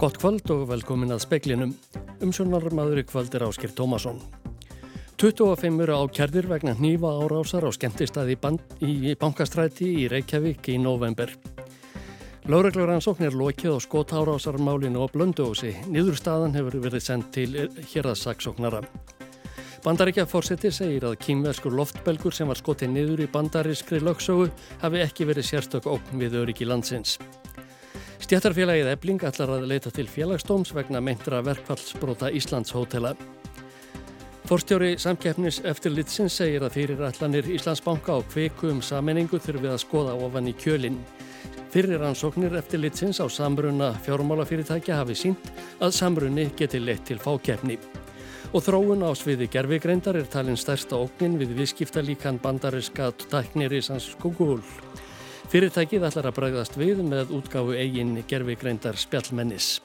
Gott kvöld og velkomin að speklinum. Umsjónarmaður í kvöld er Áskir Tómasson. 25 eru ákjærðir vegna nýfa árásar á skemmtistæði í bankastræti í Reykjavík í november. Láregluransókn er lokið á skotárásarmálinu á Blöndósi. Nýðurstaðan hefur verið sendt til hérðassaksóknara. Bandaríkja fórseti segir að kýmverskur loftbelgur sem var skotið niður í bandarískri lögsögu hafi ekki verið sérstök ókn við öryggi landsins. Stjættarfélagið Ebling ætlar að leita til félagsdóms vegna meintra verkfallsbrota Íslands hótela. Forstjóri samkeppnis eftir litsins segir að fyrir allanir Íslandsbanka á kveiku um sammenningu þurfið að skoða ofan í kjölinn. Fyrir ansóknir eftir litsins á samruna fjármálafyrirtækja hafi sínt að samrunni geti leitt til fákeppni. Og þróun á sviði gerfigreindar er talin stærsta óknin við viðskipta líkan bandariska tæknir í sans Google. Fyrirtækið ætlar að bræðast við með útgáfu eigin gerfigreindar spjallmennis.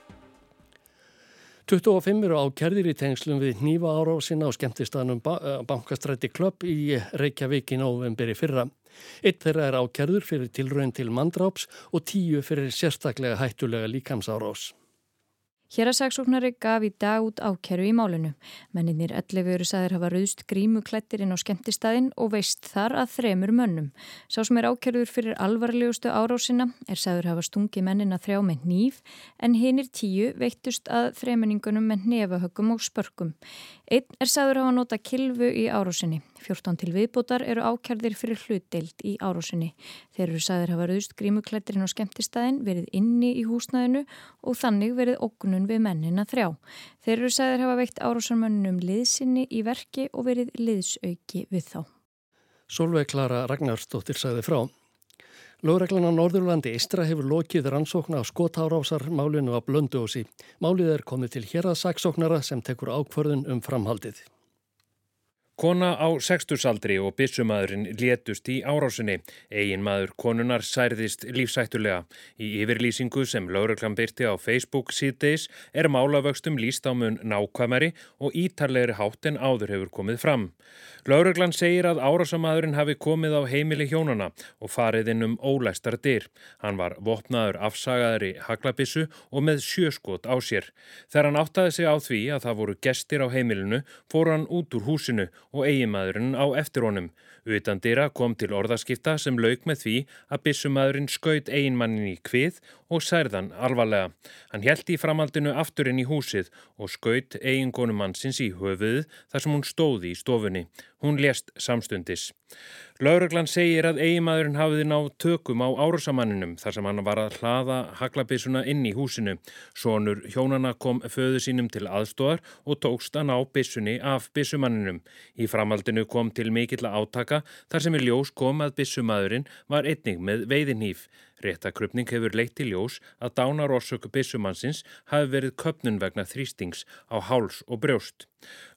25 eru ákjærðir í tengslum við nýfa árásina á skemmtistaðnum bankastræti Klubb í Reykjavík í novemberi fyrra. Eitt þeirra er ákjærður fyrir tilraun til mandráps og tíu fyrir sérstaklega hættulega líkamsárás. Hérasagsóknari gaf í dag út ákeru í málinu. Menninir 11 eru sæðir hafa rauðst grímuklættir inn á skemmtistæðin og veist þar að þremur mönnum. Sá sem er ákeruður fyrir alvarlegustu árásina er sæður hafa stungi mennina þrjá með nýf en hinnir tíu veittust að þremenningunum með nefahöggum og spörkum. Einn er sæður hafa nota kilvu í árásinni. 14 til viðbútar eru ákjærðir fyrir hlutdeild í árásinni. Þeir eru sæður hafa rauðst grímuklættir inn á skemmtistæðin, verið inni í húsnæðinu og þannig verið ógunun við mennina þrjá. Þeir eru sæðir hafa veikt árásarmönnum liðsynni í verki og verið liðsauki við þá. Solveig Klara Ragnarsdóttir sæði frá. Lóreglan á Norðurlandi Ístra hefur lokið rannsókna á skotárásar málinu á Blöndósi. Málið er komið til hér að saksóknara sem tekur ákvörðun um framhaldið. Kona á sextusaldri og bissumadurinn létust í árásinni. Egin maður konunar særðist lífsættulega. Í yfirlýsingu sem lauruglan byrti á Facebook síðdeis er málavöxtum líst á mun nákvæmari og ítarlegri hátt en áður hefur komið fram. Lauruglan segir að árásamadurinn hafi komið á heimili hjónana og farið inn um ólæstar dyr. Hann var vopnaður afsagaðari haglabissu og með sjöskot á sér. Þegar hann áttaði sig á því að það voru gestir á heimilinu fór hann út úr húsinu og eigimadurinn á eftir honum. Utan dýra kom til orðaskipta sem lauk með því að bissumadurinn skaut eiginmannin í kvið og særðan alvarlega. Hann held í framaldinu aftur inn í húsið og skaut eigingonumannsins í höfuð þar sem hún stóði í stofunni. Hún lést samstundis. Lauruglan segir að eigimadurinn hafiði ná tökum á árusamanninum þar sem hann var að hlaða haglabissuna inn í húsinu. Sónur hjónana kom föðu sínum til aðstóðar og tókst að ná bissunni af bissumanninum. Í framaldinu kom til mikill að átaka þar sem í ljós kom að bissumadurinn var einnig með veiðinhýf. Réttakrupning hefur leitt til ljós að dánarorsöku bissumannsins hafi verið köpnun vegna þrýstings á háls og brjóst.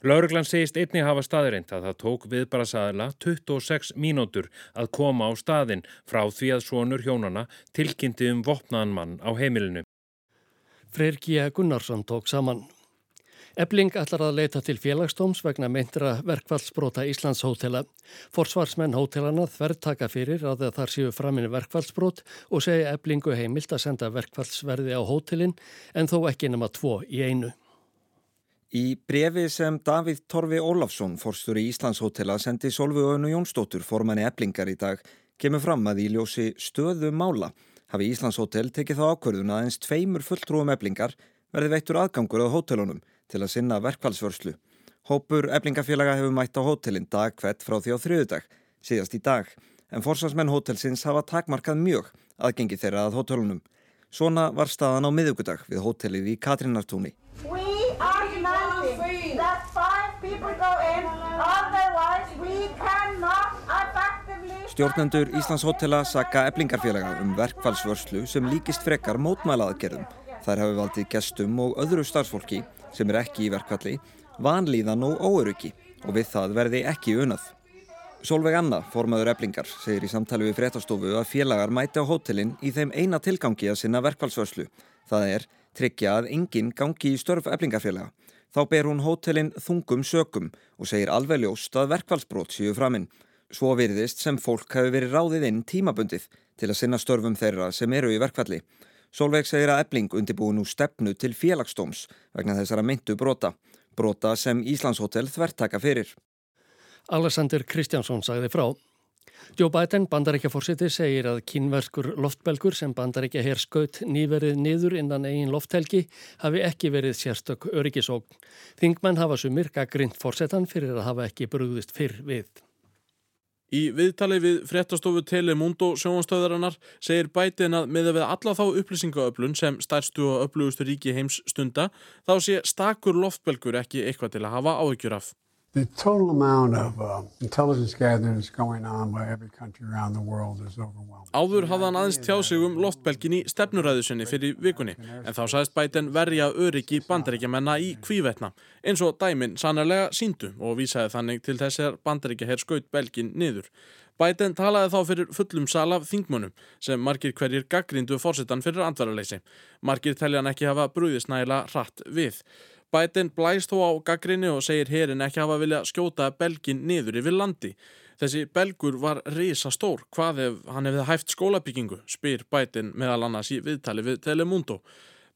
Lauruglan segist einnig hafa staðirind að það tók viðbarasaðila 26 mínútur að koma á staðin frá því að svonur hjónana tilkynnti um vopnaðan mann á heimilinu. Freyr G. Gunnarsson tók saman. Ebling ætlar að leita til félagstóms vegna meintra verkfallsbrota Íslands hótela. Forsvarsmenn hótelana þvertaka fyrir að þar séu framinu verkfallsbrot og segja Eblingu heimilt að senda verkfallsverði á hótelin en þó ekki nema tvo í einu. Í brefi sem Davíð Torfi Ólafsson, forstjóri Íslandshótela, sendi Solveig Önu Jónsdóttur formanni eblingar í dag, kemur fram að í ljósi stöðu mála hafi Íslandshótel tekið þá ákvörðun að eins tveimur fulltrúum eblingar verði veittur aðgangur á hótelunum til að sinna verkfallsvörslu. Hópur eblingafélaga hefur mætt á hótelin dag hvert frá því á þriðudag, síðast í dag, en forsvarsmenn hótelsins hafa takmarkað mjög aðgengi þeirra að hótelunum. Svona var staðan á miðugudag við hótelið í Katrinartúni. Stjórnendur Íslands hótela saka eblingarfélaga um verkfallsvörslu sem líkist frekar mótmælaðgerðum. Þær hafi valdið gestum og öðru starfsfólki sem er ekki í verkvalli, vanlíðan og óöryggi og við það verði ekki unað. Solveig Anna, formaður eblingar, segir í samtali við fréttastofu að félagar mæti á hótelin í þeim eina tilgangi að sinna verkvallsvörslu. Það er tryggja að enginn gangi í störf eblingafélaga. Þá ber hún hótelin þungum sökum og segir alveg ljóst að verkfallsbrót séu framinn. Svo virðist sem fólk hafi verið ráðið inn tímabundið til að sinna störfum þeirra sem eru í verkfalli. Solveig segir að ebling undirbúi nú stefnu til félagsdóms vegna þessara myndu brota. Brota sem Íslandshótel þvertaka fyrir. Alexander Kristjánsson sagði frá. Joe Biden, bandarækjafórsiti, segir að kínverskur loftbelgur sem bandarækja hér skaut nýverið niður innan eigin lofthelgi hafi ekki verið sérstök öryggisóg. Þingmenn hafa sumir gaggrind fórsetan fyrir að hafa ekki brúðist fyrr við. Í viðtali við fréttastofu Telemundo sjónastöðarinnar segir Biden að með að við alla þá upplýsingaöflun sem stærstu og öflugustu ríki heims stunda þá sé stakur loftbelgur ekki eitthvað til að hafa áhyggjur af. The total amount of uh, intelligence gathering that's going on by every country around the world is overwhelming. Áður hafði hann aðeins tjá sig um loftbelgin í stefnuræðu sinni fyrir vikunni en þá sagðist Biden verja öryggi bandaríkjamenna í kvívetna eins og dæmin sannarlega síndu og vísaði þannig til þess að bandaríkja hér skaut belgin niður. Biden talaði þá fyrir fullum sal af þingmönum sem margir hverjir gaggrindu fórsetan fyrir andvaraleysi. Margir telja hann ekki hafa brúðisnægila hratt við. Biden blæst þó á gaggrinni og segir herin ekki hafa vilja skjóta belgin niður yfir landi. Þessi belgur var reysa stór. Hvað ef hann hefði hæft skólabyggingu, spyr Biden meðal annars í viðtali við Telemundo.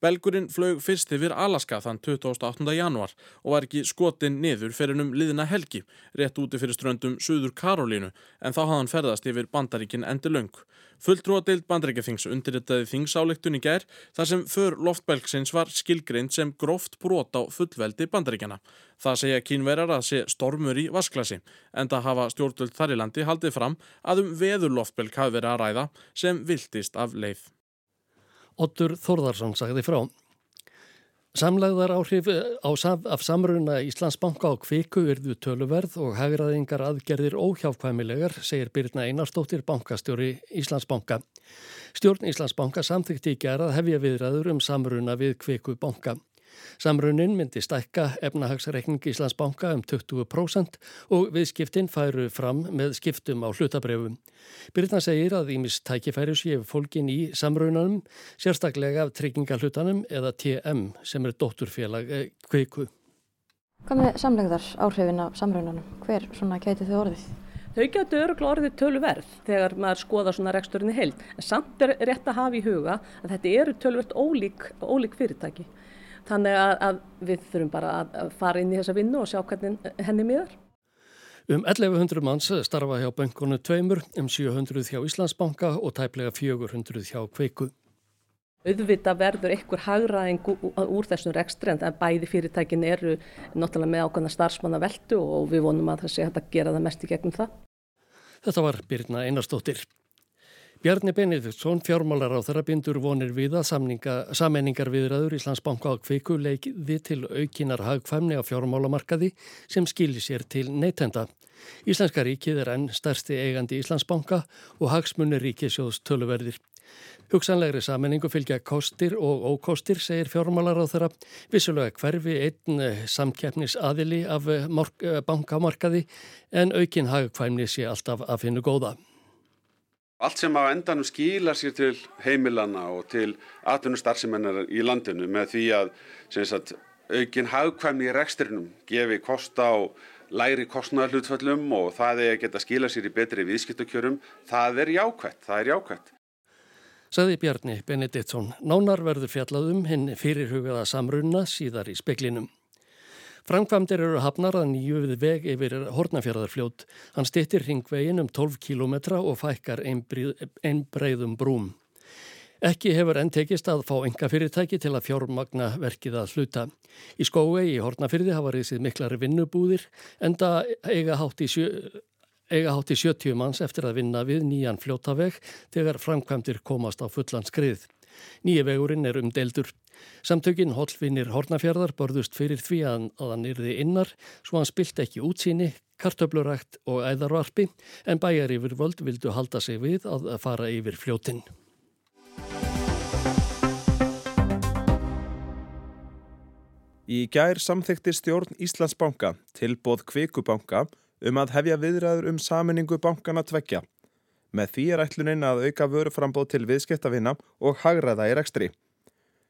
Belgurinn flög fyrst yfir Alaska þann 28. januar og var ekki skotin niður fyrir um liðina helgi, rétt úti fyrir ströndum Suður Karolínu, en þá hafði hann ferðast yfir bandaríkin endur löng. Fulltrúadeild bandaríkjathings undirritaði þingsáleiktun í gær þar sem för loftbelgsins var skilgreind sem gróft brot á fullveldi bandaríkjana. Það segja kínverjar að sé stormur í vasklasi, en það hafa stjórnvöld þar í landi haldið fram að um veður loftbelg hafi verið að ræða sem viltist af leið. Ottur Þórðarsson sagði frá. Samlegðar áhrif eh, á, af samruna Íslandsbanka á kviku virðu töluverð og hagraðingar aðgerðir óhjáfkvæmilegar, segir Birna Einarstóttir, bankastjóri Íslandsbanka. Stjórn Íslandsbanka samþykti í gerað hefja viðræður um samruna við kviku banka. Samrunin myndi stækka efnahagsreikning Íslandsbanka um 20% og viðskiptin færu fram með skiptum á hlutabrefum. Byrna segir að Ímis tækifæri séu fólkin í samrunanum, sérstaklega af tryggingahlutanum eða TM sem er dótturfélag eh, kveiku. Hvað með samlegðar áhrifin af samrunanum? Hver svona gæti þau orðið? Þau getur öruglega orðið tölverð þegar maður skoða svona reksturinn í heild. En samt er rétt að hafa í huga að þetta eru tölverð ólík, ólík fyrirtæki. Þannig að, að við þurfum bara að fara inn í þessa vinnu og sjá hvernig henni miðar. Um 1100 manns starfa hjá bankonu tveimur, um 700 hjá Íslandsbanka og tæplega 400 hjá Kveiku. Auðvita verður einhver hagraðing úr þessum rekstri en bæði fyrirtækin eru náttúrulega með ákvæmna starfsmanna veldu og við vonum að það sé hægt að gera það mest í gegnum það. Þetta var Birna Einarstóttir. Bjarni Benediktsson, fjármálar á þeirra bindur vonir við að sammenningar viðræður Íslandsbanka á kviku leikiði til aukinar hagfæmni á fjármálamarkaði sem skilir sér til neytenda. Íslenska ríkið er enn stærsti eigandi Íslandsbanka og hagsmunir ríkisjóðs töluverðir. Hugsanlegri sammenningu fylgja kostir og ókostir, segir fjármálar á þeirra. Vissulega hverfi einn eh, samkeppnis aðili af eh, eh, bankamarkaði en aukin hagfæmni sé alltaf að finna góða. Allt sem á endanum skilar sér til heimilana og til atvinnustarfsemennar í landinu með því að sagt, aukin hagkvæmni í rekstrinum gefi kosta á læri kostnæðarhlutföllum og það er að geta skila sér í betri viðskiptukjörum, það er jákvætt, það er jákvætt. Saði Bjarni Benediktsson, nánar verður fjallaðum hinn fyrirhugaða samrunna síðar í speklinum. Framkvæmdir eru hafnar að nýju við veg yfir Hortnafjörðarfljót. Hann stittir ringvegin um 12 km og fækkar einn breyðum brúm. Ekki hefur enn tekist að fá enga fyrirtæki til að fjármagna verkið að hluta. Í skói í Hortnafjörði hafa reysið miklari vinnubúðir en það eiga hátt í sjö eiga hátt í 70 manns eftir að vinna við nýjan fljótaveg þegar framkvæmdir komast á fullan skrið. Nýja vegurinn er umdeldur. Samtökin Hollvinnir Hornafjörðar borðust fyrir því að, hann yrði innar svo hann spilt ekki útsýni, kartöflurækt og æðarvarpi en bæjar yfir völd vildu halda sig við að fara yfir fljótinn. Í gær samþykti stjórn Íslandsbanka tilbóð Kvikubanka um að hefja viðræður um saminningu bankana tvekja. Með því er ætluninn að auka vöruframbóð til viðskiptavinna og hagraða í rekstri.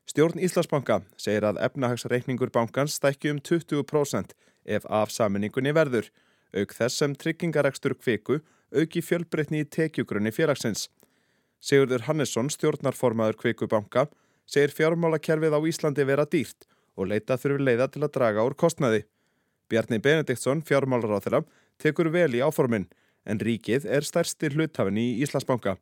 Stjórn Íslandsbanka segir að efnahagsreikningur bankans stækki um 20% ef afsaminningunni verður, auk þess sem tryggingarekstur kviku auki fjölbreytni í tekjugrunni félagsins. Sigurður Hannesson, stjórnarformaður kvikubanka, segir fjármálakerfið á Íslandi vera dýrt og leita þurfi leiða til að draga úr kostnaði. Bjarni Benediktsson, fjármálaráþara, tekur vel í áforminn en ríkið er stærsti hluthafin í Íslandsbanka.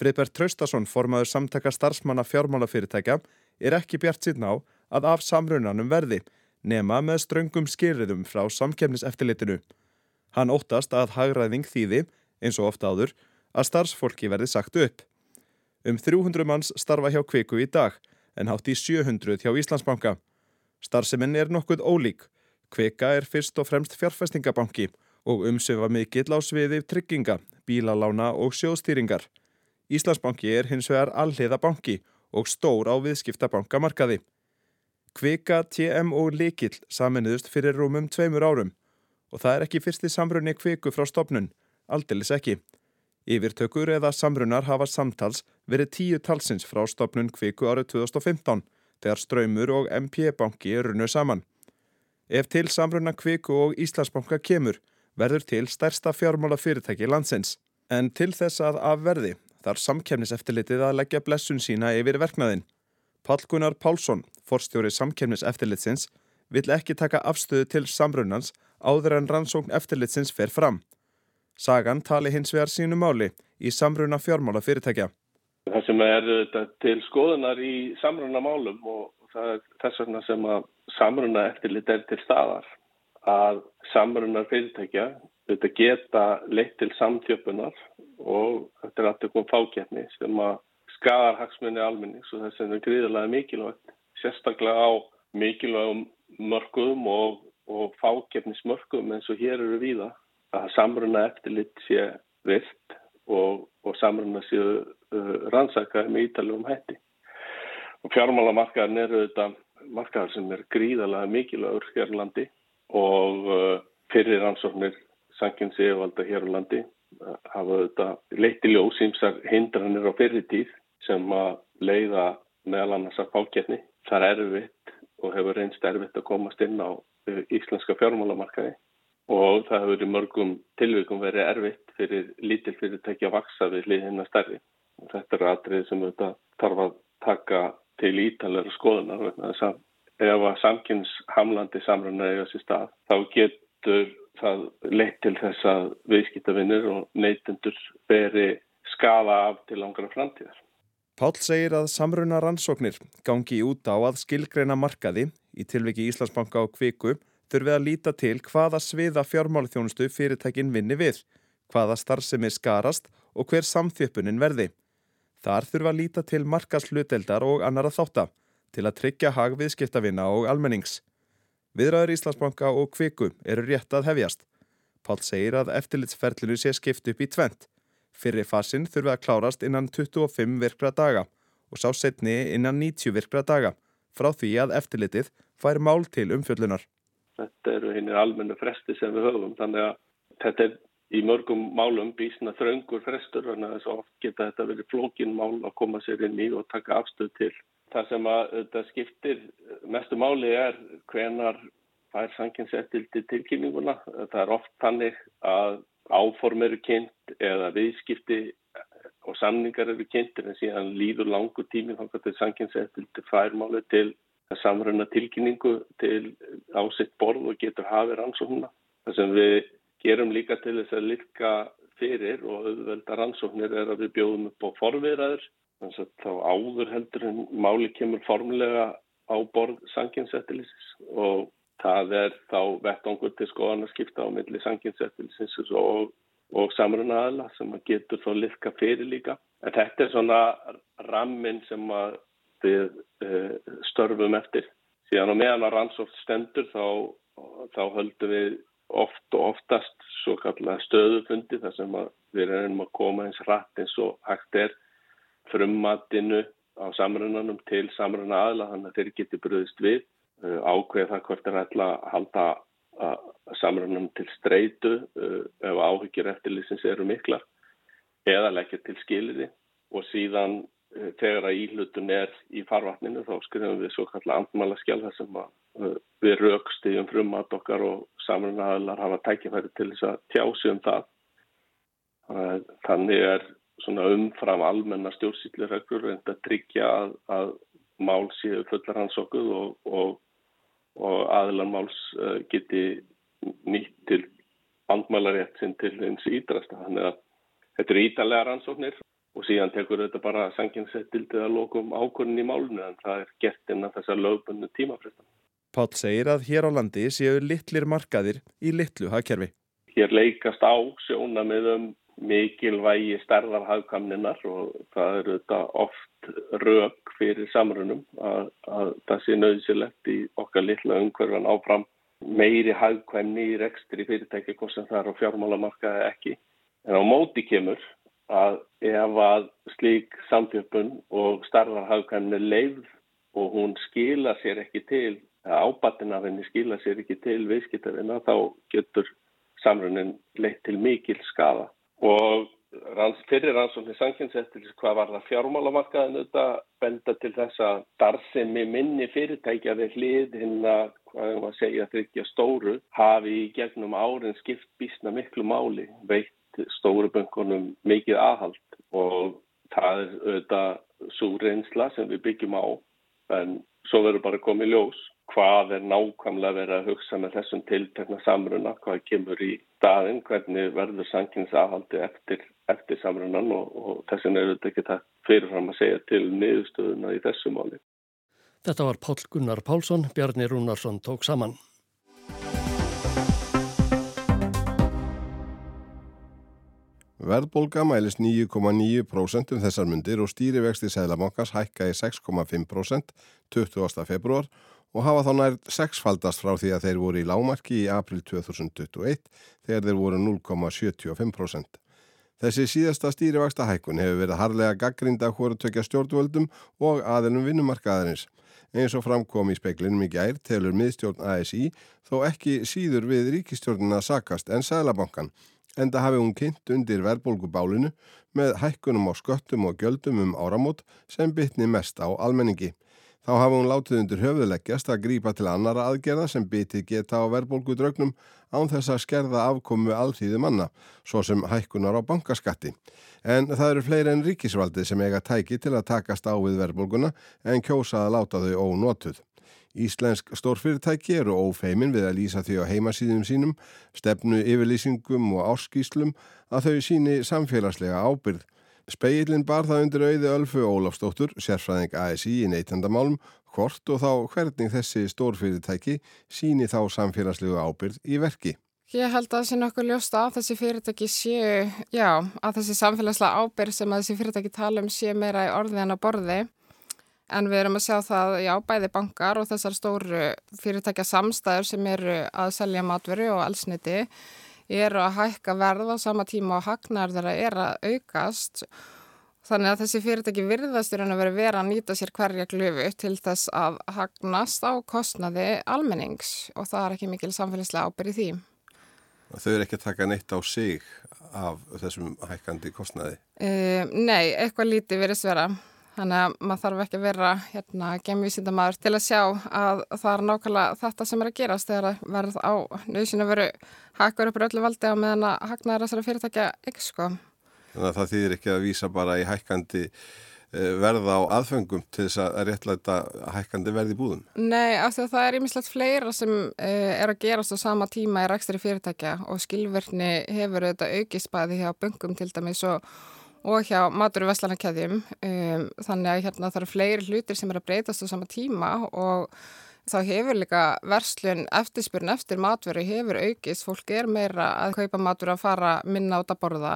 Friðbert Traustason, formaður samtaka starfsmanna fjármálafyrirtækja, er ekki bjart síðan á að af samrunanum verði, nema með ströngum skilriðum frá samkefniseftilitinu. Hann óttast að hagræðing þýði, eins og ofta áður, að starfsfólki verði sagt upp. Um 300 manns starfa hjá Kviku í dag, en hátt í 700 hjá Íslandsbanka. Starfseminn er nokkuð ólík. Kvika er fyrst og fremst fjárfestingabanki og umsöfa mikill á sviði trygginga, bílalána og sjóðstýringar. Íslandsbanki er hins vegar alliða banki og stór á viðskiptabankamarkaði. Kvika, TM og Likill saminuðust fyrir rúmum tveimur árum og það er ekki fyrsti samrunni kviku frá stopnun, aldilis ekki. Yfirtökur eða samrunnar hafa samtals verið tíu talsins frá stopnun kviku árið 2015 þegar Ströymur og MP banki runnu saman. Ef til samrunna kviku og Íslandsbanka kemur verður til stærsta fjármála fyrirtæki landsins. En til þess að afverði þar samkemniseftilitið að leggja blessun sína yfir verknaðin. Pál Gunnar Pálsson, forstjóri samkemniseftilitsins, vill ekki taka afstöðu til samrunans áður en rannsókn eftirlitsins fer fram. Sagan tali hins vegar sínu máli í samruna fjármála fyrirtækja. Það sem er til skoðunar í samruna málum og það er þess vegna sem að samruna eftirlit er til staðar að samrunnar fyrirtækja þetta geta leitt til samtjöpunar og þetta er alltaf komið fákjæfni sem að skadar hagsmunni almennings og þess að það er gríðarlega mikilvægt sérstaklega á mikilvægum mörgum og, og fákjæfnismörgum eins og hér eru víða að samruna eftirlit sé vilt og, og samruna séu uh, rannsakaði með ítalum hætti. Og fjármálamarkaðin eru þetta markaðar sem er gríðarlega mikilvægur hér á landi og uh, fyrir rannsóknir sankjum séuvalda hér á landi uh, hafa þetta leitti ljós ímsar hindranir á fyrir tíð sem að leiða meðal annars að fákjætni. Það er erfitt og hefur reynst erfitt að komast inn á uh, íslenska fjármálamarkaði og það hefur í mörgum tilvíkum verið erfitt fyrir lítil fyrirtæki að vaksa við hliðina stærri. Og þetta er aðrið sem þetta tarf að taka til ítalega skoðunar vegna þess að ef að samkynnshamlandi samruna eiga sér stað þá getur það leitt til þess að viðskiptavinnir og neytendur beri skafa af til langra framtíðar. Pál segir að samruna rannsóknir gangi út á að skilgreina markaði í tilviki Íslandsbanka og Kviku þurfið að líta til hvaða sviða fjármálþjónustu fyrirtækin vinni við, hvaða starfsemi skarast og hver samþjöppunin verði. Þar þurfa að líta til markasluteldar og annara þáttar til að tryggja hag viðskiptavina og almennings. Viðræður Íslandsbanka og Kviku eru rétt að hefjast. Pál segir að eftirlitsferlinu sé skipt upp í tvent. Fyrri fasin þurfi að klárast innan 25 virkra daga og sá setni innan 90 virkra daga frá því að eftirlitið fær mál til umfjöllunar. Þetta eru hinnir almennu fresti sem við höfum þannig að þetta er í mörgum málum bísna þraungur frestur þannig að þess að oft geta þetta verið flókin mál að koma sér inn í og taka afstöð til Það sem að þetta skiptir mestu máli er hvenar fær sanginsettildi tilkynninguna. Það er oft þannig að áform eru kynnt eða viðskipti og samningar eru kynntir en síðan líður langur tími þá kannski sanginsettildi fær máli til að samruna tilkynningu til ásitt borð og getur hafið rannsóknuna. Það sem við gerum líka til þess að lirka fyrir og auðvelda rannsóknir er að við bjóðum upp á forviðræður Þannig að þá áður heldur en máli kemur formulega á borð sanginsettilisins og það er þá vettangur til skoðan að skipta á milli sanginsettilisins og, og samruna aðla sem að getur þá liðka fyrir líka. En þetta er svona rammin sem við uh, störfum eftir. Síðan á meðan að rannsóft stendur þá, þá höldum við oft og oftast svo kallega stöðufundi þar sem við erum að koma eins rætt eins og hægt er frummatinu á samrunanum til samruna aðla þannig að þeir geti bröðist við uh, ákveð það hvort er ætla að halda samrunanum til streitu uh, ef áhyggjur eftirlýsins eru miklar eða leggja til skiliði og síðan þegar að íhlutun er í farvatninu þá skrifum við svo kallar andmæla skjál þar sem við raukstiðjum frumat okkar og samrunnaðalar hafa tækifæri til þess að tjási um það. Þannig er umfram almenna stjórnsýtlireglur reynd að tryggja að, að mál séu fullar hansokkuð og, og, og aðlan máls uh, geti nýtt til andmælarétt sinn til eins ídrasta. Þannig að þetta eru ítalega rannsóknir og síðan tekur þetta bara sanginsettildið að lokum ákvörðin í málunni en það er gert innan þessar lögbunnu tímafrestan. Pál segir að hér á landi séu litlir markaðir í litlu hagkerfi. Hér leikast á sjóna með um mikilvægi stærðar hagkamninar og það eru þetta oft rauk fyrir samrunum að, að það sé nöðsilegt í okkar litla umhverfan áfram meiri hagkvæmni í rekstri fyrirtæki hvort sem það er á fjármálamarkaði ekki. En á móti kemur að ef að slík samfjöpun og starðar hagkvæmni leið og hún skila sér ekki til, ábattin af henni skila sér ekki til viðskiptarina þá getur samrunin leitt til mikil skafa. Og ranns, fyrir rannsóknir sanginsettilis hvað var það fjármálamarkaðinu þetta benda til þess að darðsemi minni fyrirtækja við hlið hinn að, hvað er maður að segja, þryggja stóru hafi í gegnum árin skipt bísna miklu máli, veitt stóru böngunum mikið aðhald. Og það er auðvitað svo reynsla sem við byggjum á. En svo verður bara komið ljós hvað er nákvæmlega verið að hugsa með þessum tiltekna samruna, hvað kemur í staðin, hvernig verður sanginsahaldi eftir, eftir samrunan og, og þessin er þetta ekki það fyrirfram að segja til niðurstöðuna í þessu máli. Þetta var Pál Gunnar Pálsson, Bjarni Rúnarsson tók saman. Verðbólga mælist 9,9% um þessar myndir og stýrivexti Sæðlabankars hækka í 6,5% 20. februar og hafa þá nær sexfaldast frá því að þeir voru í lámarki í april 2021 þegar þeir voru 0,75%. Þessi síðasta stýrivaksta hækkun hefur verið harlega gaggrinda hvort tökja stjórnvöldum og aðelum vinnumarkaðarins. Eins og framkom í speklinum í gær telur miðstjórn ASI þó ekki síður við ríkistjórnina sakast en Sælabankan enda hafi hún kynnt undir verðbólgubálinu með hækkunum á sköttum og gjöldum um áramót sem bytni mest á almenningi. Þá hafa hún látið undir höfðuleggjast að grípa til annara aðgerða sem bitið geta á verðbólgu draugnum án þess að skerða afkomu allþýðu manna, svo sem hækkunar á bankaskatti. En það eru fleiri en ríkisvaldið sem eiga tæki til að takast á við verðbólguna en kjósa að láta þau ónotuð. Íslensk stórfyrirtæki eru ófeimin við að lýsa því á heimasýðum sínum, stefnu yfirlýsingum og áskýslum að þau síni samfélagslega ábyrð. Speillin bar það undir auði Ölfu Ólafsdóttur, sérfræðing ASI í neytandamálum, hvort og þá hvernig þessi stórfyrirtæki síni þá samfélagslegu ábyrð í verki. Ég held að það sé nokkuð ljósta að þessi fyrirtæki séu, já, að þessi samfélagslega ábyrð sem að þessi fyrirtæki tala um sé meira í orði en á borði. En við erum að sjá það, já, bæði bankar og þessar stóru fyrirtækja samstæður sem eru að selja matveru og allsniti eru að hækka verð á sama tíma og hagnar þeirra er að aukast þannig að þessi fyrirtæki virðastur en að vera vera að nýta sér hverja glöfu til þess að hagnast á kostnaði almennings og það er ekki mikil samfélagslega ábyrði því. Þau eru ekki að taka neitt á sig af þessum hækkandi kostnaði? Uh, nei, eitthvað lítið verið svera. Þannig að maður þarf ekki að vera hérna, gemvísindamæður til að sjá að það er nákvæmlega þetta sem er að gerast þegar að verð á nöðsina veru hakkur upp á öllu valdi á meðan að haknaður þessara fyrirtækja ekki sko. Þannig að það þýðir ekki að vísa bara í hækkandi eh, verða á aðfengum til þess að réttlæta hækkandi verði búðum? Nei, af því að það er ímislegt fleira sem uh, er að gerast á sama tíma í rækstari fyrirtækja og skilverkni hefur auðvitað aukisbæði hjá böngum til dæmis og og hjá matur og veslanarkæðjum um, þannig að hérna það eru fleiri hlutir sem er að breytast á sama tíma og þá hefur líka verslun eftirspurn eftir matveru hefur aukist, fólk er meira að kaupa matur að fara minna át að borða.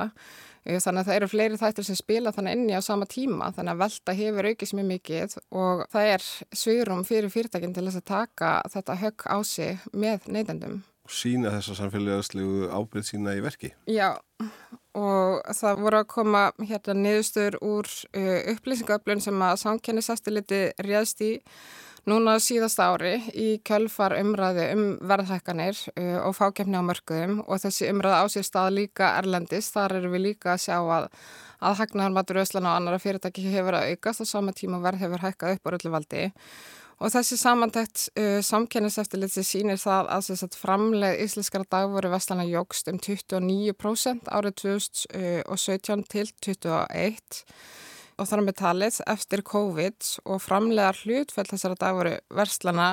Uh, þannig að það eru fleiri þættir sem spila þannig inni á sama tíma þannig að velta hefur aukist mjög mikið og það er svýrum fyrir fyrirtækinn til þess að taka þetta högg á sig með neytendum sína þessa samfélagslegu ábyrð sína í verki. Já, og það voru að koma hérna niðurstur úr uh, upplýsingaöflun sem að samkenniseftiliti réðst í núna síðasta ári í kjölfar umræði um verðhækkanir uh, og fákjafni á mörgum og þessi umræði á sér stað líka erlendis. Þar eru við líka að sjá að, að hagnaðar matur öslan og annara fyrirtæki hefur að aukast og sama tíma verð hefur hækkað upp á öllu valdi. Og þessi samantækt uh, samkenniseftilitsi sínir það að sagt, framleið íslenskara dagvoru vestlana jógst um 29% árið 2017 til 2021 og þar með talið eftir COVID og framlegar hlutfell þessara dagvoru vestlana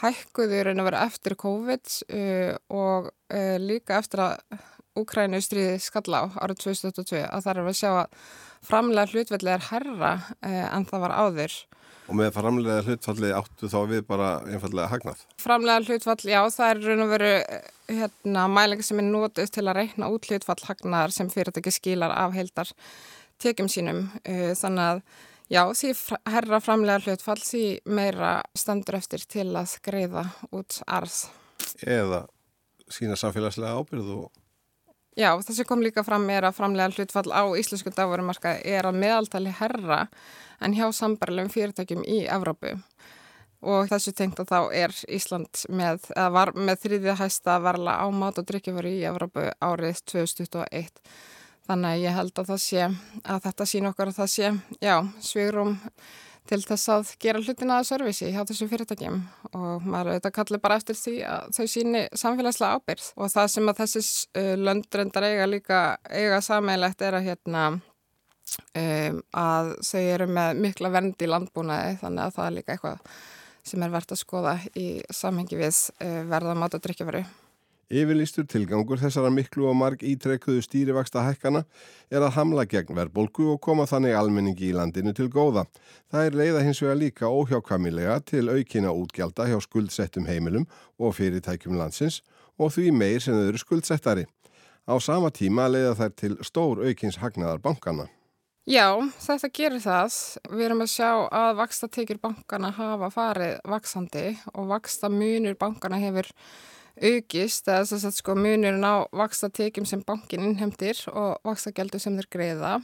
hækkuður en að vera eftir COVID uh, og uh, líka eftir að Úkrænu stríði skalla á árið 2022 að það er að sjá að framlegar hlutfelli er herra uh, en það var áður. Og með framlega hlutfalli áttu þá við bara einfallega hagnað? Framlega hlutfall, já, það er raun og veru hérna, mælingar sem er nótið til að reikna út hlutfall hagnaðar sem fyrirtæki skilar af heildar tekjum sínum. Uh, þannig að, já, því herra framlega hlutfall því meira standur eftir til að greiða út arð. Eða sína samfélagslega ábyrðu og Já, þessi kom líka fram er að framlega hlutfall á íslensku dagvarumarka er að meðaltali herra en hjá sambarlegum fyrirtækjum í Evrópu. Og þessu tengt að þá er Ísland með, með þriðja hæsta varla á mat og drikkjaföru í Evrópu árið 2021 þannig að ég held að það sé að þetta sín okkar að það sé, já, svigurum til þess að gera hlutina að servisi hjá þessu fyrirtækjum. Og maður auðvitað kallir bara eftir því að þau síni samfélagslega ábyrð og það sem að þessis uh, löndrendar eiga líka eiga sammeilegt er að hérna um, að þau eru með mikla vernd í landbúnaði. Þannig að það er líka eitthvað sem er verðt að skoða í samhengi við uh, verðamátt og drikkjaföru. Yfirlýstur tilgangur þessara miklu og marg ítrekkuðu stýrivaksta hækkana er að hamla gegn verbolgu og koma þannig almenningi í landinu til góða. Það er leiða hins vegar líka óhjákamilega til aukina útgjalda hjá skuldsettum heimilum og fyrirtækjum landsins og því meir sem þau eru skuldsettari. Á sama tíma leiða þær til stór aukins hagnaðar bankana. Já, þetta gerir það. Við erum að sjá að vaksta tekjur bankana hafa farið vaksandi og vaksta munur bankana hefur aukist eða þess að sko munurinn á vaksta tekjum sem bankin innhemdir og vaksta gældu sem þeir greiða.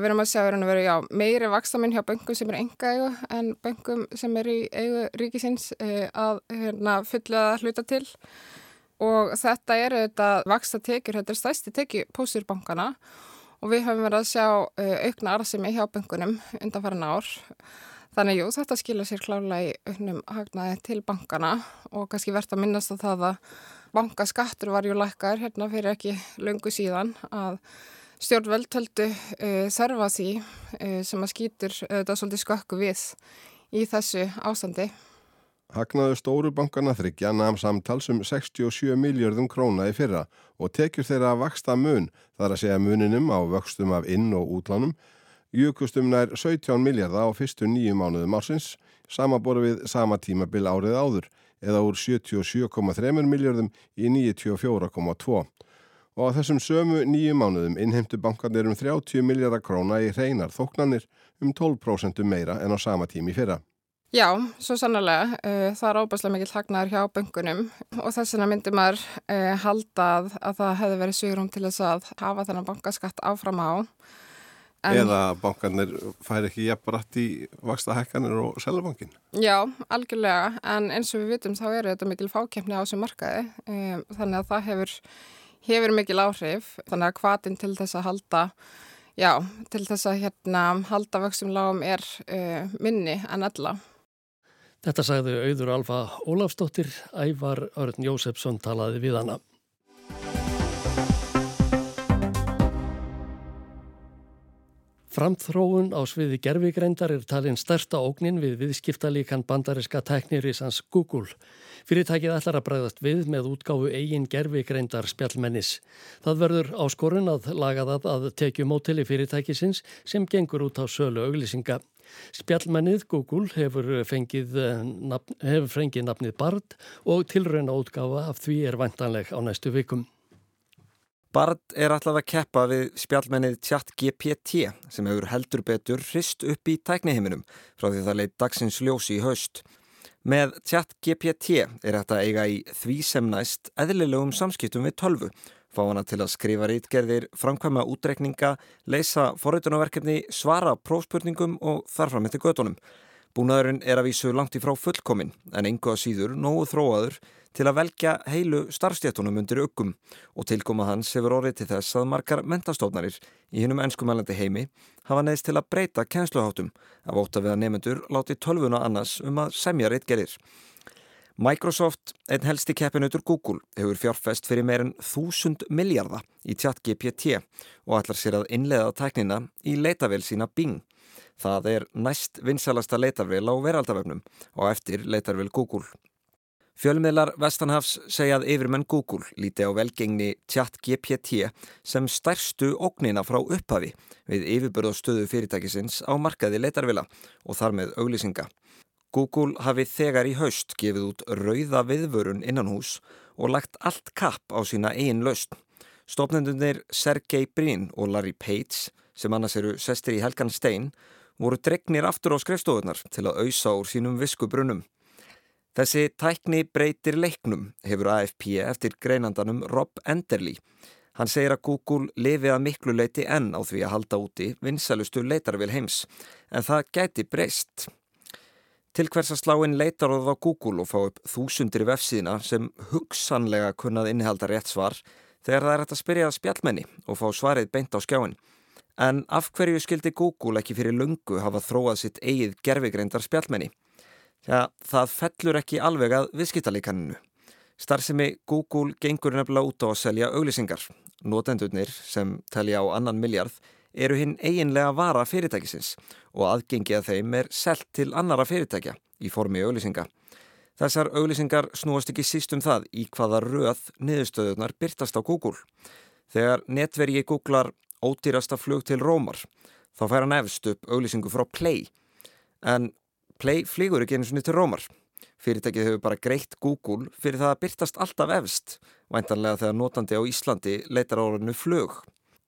Við erum að sjá að vera já, meiri vakstamun hjá böngum sem er enga eigu en böngum sem er í eigu ríkisins eh, að hérna, fulla hluta til og þetta er auðvitað vaksta tekjur, þetta er stæsti tekju pósturbankana og við höfum verið að sjá uh, aukna arðsemi hjá böngunum undan farin ár. Þannig jú, þetta skilja sér klálega í auknum hagnaði til bankana og kannski verðt að minnast á það að bankaskattur var ju lækkar hérna fyrir ekki löngu síðan að stjórnvöld töldu uh, þörfa því uh, sem að skýtur þetta svolítið skökku við í þessu ástandi. Hagnaðu stóru bankana þryggja namn samtals um 67 miljardum króna í fyrra og tekjur þeirra að vaksta mun þar að segja muninum á vöxtum af inn- og útlánum júkustum nær 17 miljardar á fyrstu nýju mánuðum ársins samaboru við sama tímabil árið áður eða úr 77,3 miljardum í 94,2 og á þessum sömu nýju mánuðum innheimtu bankanir um 30 miljardar króna í hreinar þóknanir um 12% meira en á sama tími fyrra. Já, svo sannlega. Uh, það er óbærslega mikill hagnaður hjá böngunum og þess vegna myndir maður uh, haldað að það hefði verið sigurum til þess að hafa þennan bankaskatt áfram á. En, Eða bankanir fær ekki jafnbrætt í vaksta hækkanir og selabankin? Já, algjörlega. En eins og við vitum þá eru þetta mikil fákjefni á þessu markaði. Um, þannig að það hefur, hefur mikil áhrif. Þannig að hvaðin til þess að halda Já, til þess að hérna halda vöxtum lágum er uh, minni en alla. Þetta sagði auður Alfa Ólafsdóttir, Ævar Örn Jósefsson talaði við hana. Framþróun á sviði gerfigreindar er talinn stærsta ógnin við viðskiptalíkan bandariska teknirisans Google. Fyrirtækið ætlar að bregðast við með útgáfu eigin gerfigreindar spjallmennis. Það verður áskorun að laga það að tekju mótili fyrirtækisins sem gengur út á sölu auglýsinga. Spjallmennið Google hefur fengið, eh, nafn, hefur fengið nafnið Bard og tilrauna útgáfa af því er vantanleg á næstu vikum. Bard er alltaf að keppa við spjallmennið ChatGPT sem hefur heldur betur hrist upp í tækniheiminum frá því það leitt dagsins ljósi í haust. Með ChatGPT er þetta eiga í því sem næst eðlilegum samskiptum við tölvu fá hana til að skrifa rítgerðir, framkvæma útrekninga, leysa forritunarverkefni, svara prófspurningum og þarfram eftir gödunum. Búnaðurinn er að vísu langt í frá fullkomin en engu að síður nógu þróaður til að velja heilu starfstjættunum undir ökkum og tilkoma hans hefur orðið til þess að margar mentastofnarir í hinnum ennskumælandi heimi hafa neðist til að breyta kænsluháttum af óta við að nefnendur láti tölvuna annars um að semja reitt gerir. Microsoft, einn helsti keppinautur Google, hefur fjárfest fyrir meirinn þúsund miljardar í tjatt GPT og ætlar sér að innlega tæknina í leitavel sína Bing. Það er næst vinsalasta leitarvél á veraldavefnum og eftir leitarvél Google. Fjölmiðlar Vestanhafs segja að yfirmenn Google líti á velgengni chat GPT sem stærstu ógnina frá upphafi við yfirbörðastöðu fyrirtækisins á markaði leitarvila og þar með auglýsinga. Google hafi þegar í haust gefið út rauða viðvörun innan hús og lagt allt kapp á sína eigin laust. Stofnendunir Sergey Brin og Larry Page, sem annars eru sestir í Helgan Stein, voru dregnir aftur á skrefstofunar til að auðsa úr sínum viskubrunum. Þessi tækni breytir leiknum, hefur AFP eftir greinandanum Rob Enderly. Hann segir að Google lifi að miklu leiti enn á því að halda úti vinsalustu leitarvel heims, en það gæti breyst. Til hvers að slá inn leitaróð á Google og fá upp þúsundir vefsíðina sem hugsanlega kunnað innihalda rétt svar þegar það er hægt að spyrja spjallmenni og fá svarið beint á skjáin. En af hverju skildi Google ekki fyrir lungu hafa þróað sitt eigið gerfigreindar spjallmenni? Já, það fellur ekki alveg að viðskiptalíkaninu. Starfsemi Google gengur nefnilega út á að selja auglýsingar. Notendurnir, sem telja á annan miljard, eru hinn eiginlega vara fyrirtækisins og aðgengi að þeim er selt til annara fyrirtækja í formi auglýsinga. Þessar auglýsingar snúast ekki síst um það í hvaða röð niðurstöðunar byrtast á Google. Þegar netvergi googlar ódýrasta flug til Rómar þá fær hann efst upp auglýsingu frá Play en Play flýgur ekki eins og niður til Rómar. Fyrirtækið hefur bara greitt Google fyrir það að byrtast alltaf efst væntanlega þegar notandi á Íslandi leitar á orðinu flug.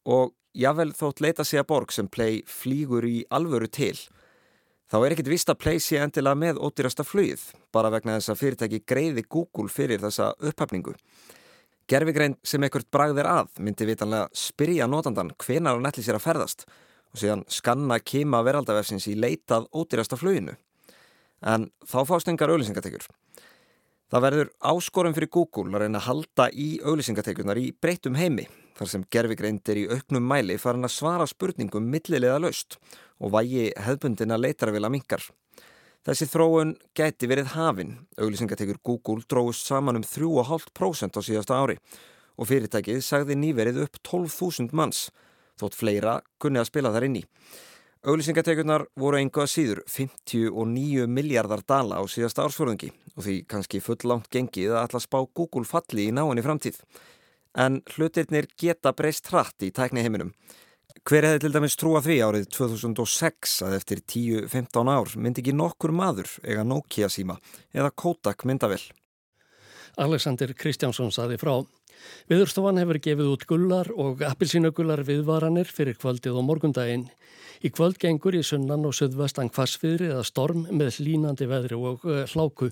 Og jável þótt leita sig að borg sem Play flýgur í alvöru til þá er ekkit vist að Play sé endilega með ódýrasta flugið bara vegna þess að fyrirtæki greiði Google fyrir þessa upphafningu. Gerfigrein sem ekkert bragðir að myndi vitanlega spyrja notandan hvenar hann ætli sér að ferðast og síðan skanna kima veraldavefsins í leitað ódýrasta fluginu. En þá fást engar auðlýsingatekur. Það verður áskorum fyrir Google að reyna að halda í auðlýsingatekunar í breytum heimi þar sem gerfigreind er í auknum mæli farin að svara spurningum millilega laust og vægi hefbundina leitarvila mingar. Þessi þróun gæti verið hafinn. Auglýsingatekur Google dróðust saman um 3,5% á síðasta ári og fyrirtækið sagði nýverið upp 12.000 manns, þótt fleira kunni að spila þar inn í. Auglýsingatekurnar voru einhvað síður 59 miljardar dala á síðasta ársfjörðungi og því kannski full langt gengið að alltaf spá Google falli í náinni framtíð. En hlutirnir geta breyst hratt í tækni heiminum. Hver hefði til dæmis trúa því árið 2006 að eftir 10-15 ár myndi ekki nokkur maður ega Nokia síma eða Kodak myndavel? Alexander Kristjánsson saði frá. Viðurstofan hefur gefið út gullar og appilsínugullar viðvaranir fyrir kvöldið og morgundaginn. Í kvöld gengur í sunnan og söðvestan kvassfiðri eða storm með línandi veðri og eh, hláku.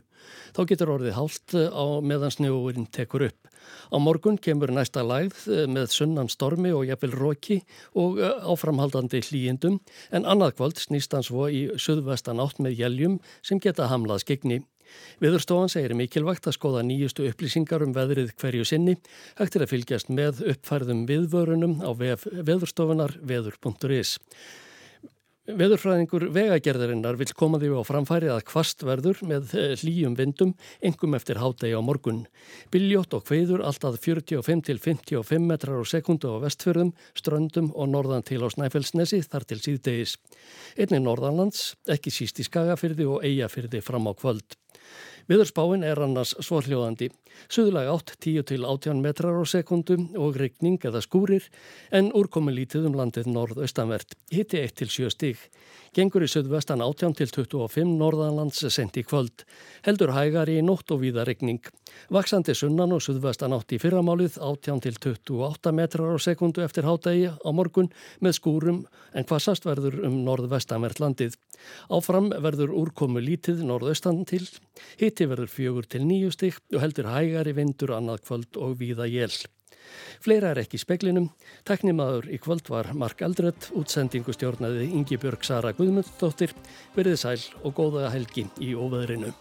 Þá getur orðið hált eh, á meðan snjóurinn tekur upp. Á morgun kemur næsta lægð eh, með sunnan stormi og jafnvel róki og áframhaldandi hlýjendum en annað kvöld snýst hans svo í söðvestan átt með jæljum sem geta hamlað skegni. Viðurstofan segir mikilvægt að skoða nýjustu upplýsingar um veðrið hverju sinni, hægt er að fylgjast með uppfærðum viðvörunum á veðurstofunar veður.is. Veðurfræðingur vegagerðarinnar vil koma því á framfæri að kvast verður með eh, hlýjum vindum, engum eftir hádegi á morgun. Biljótt og hveiður alltaf 45-55 metrar á sekundu á vestfjörðum, ströndum og norðan til á Snæfellsnesi þar til síðdegis. Einni norðanlands, ekki síst í Skagafyrði og Eyjafyrði fram á kvöld. Viðurspáin er annars svohljóðandi. Suðulega 8, 10 til 18 metrar á sekundu og regning eða skúrir en úrkomi lítið um landið norð-austanvert. Hitti 1 til 7 stig. Gengur í söðvestan 18 til 25 norðanlands sendi kvöld. Heldur hægar í nótt og víða regning. Vaksandi sunnan og söðvestan 8 í fyrramálið 18 til 28 metrar á sekundu eftir hádægi á morgun með skúrum en hvassast verður um norð-vestanvert landið. Áfram verður úrkomu lítið norð-austan til. Hitti verður 4 til 9 stig og heldur hægar í vindur annað kvöld og víða jél. Fleira er ekki í speklinum. Teknimaður í kvöld var Mark Aldrött, útsendingu stjórnaði Ingi Björg Sara Guðmundsdóttir. Verðið sæl og góða helgi í óveðrinu.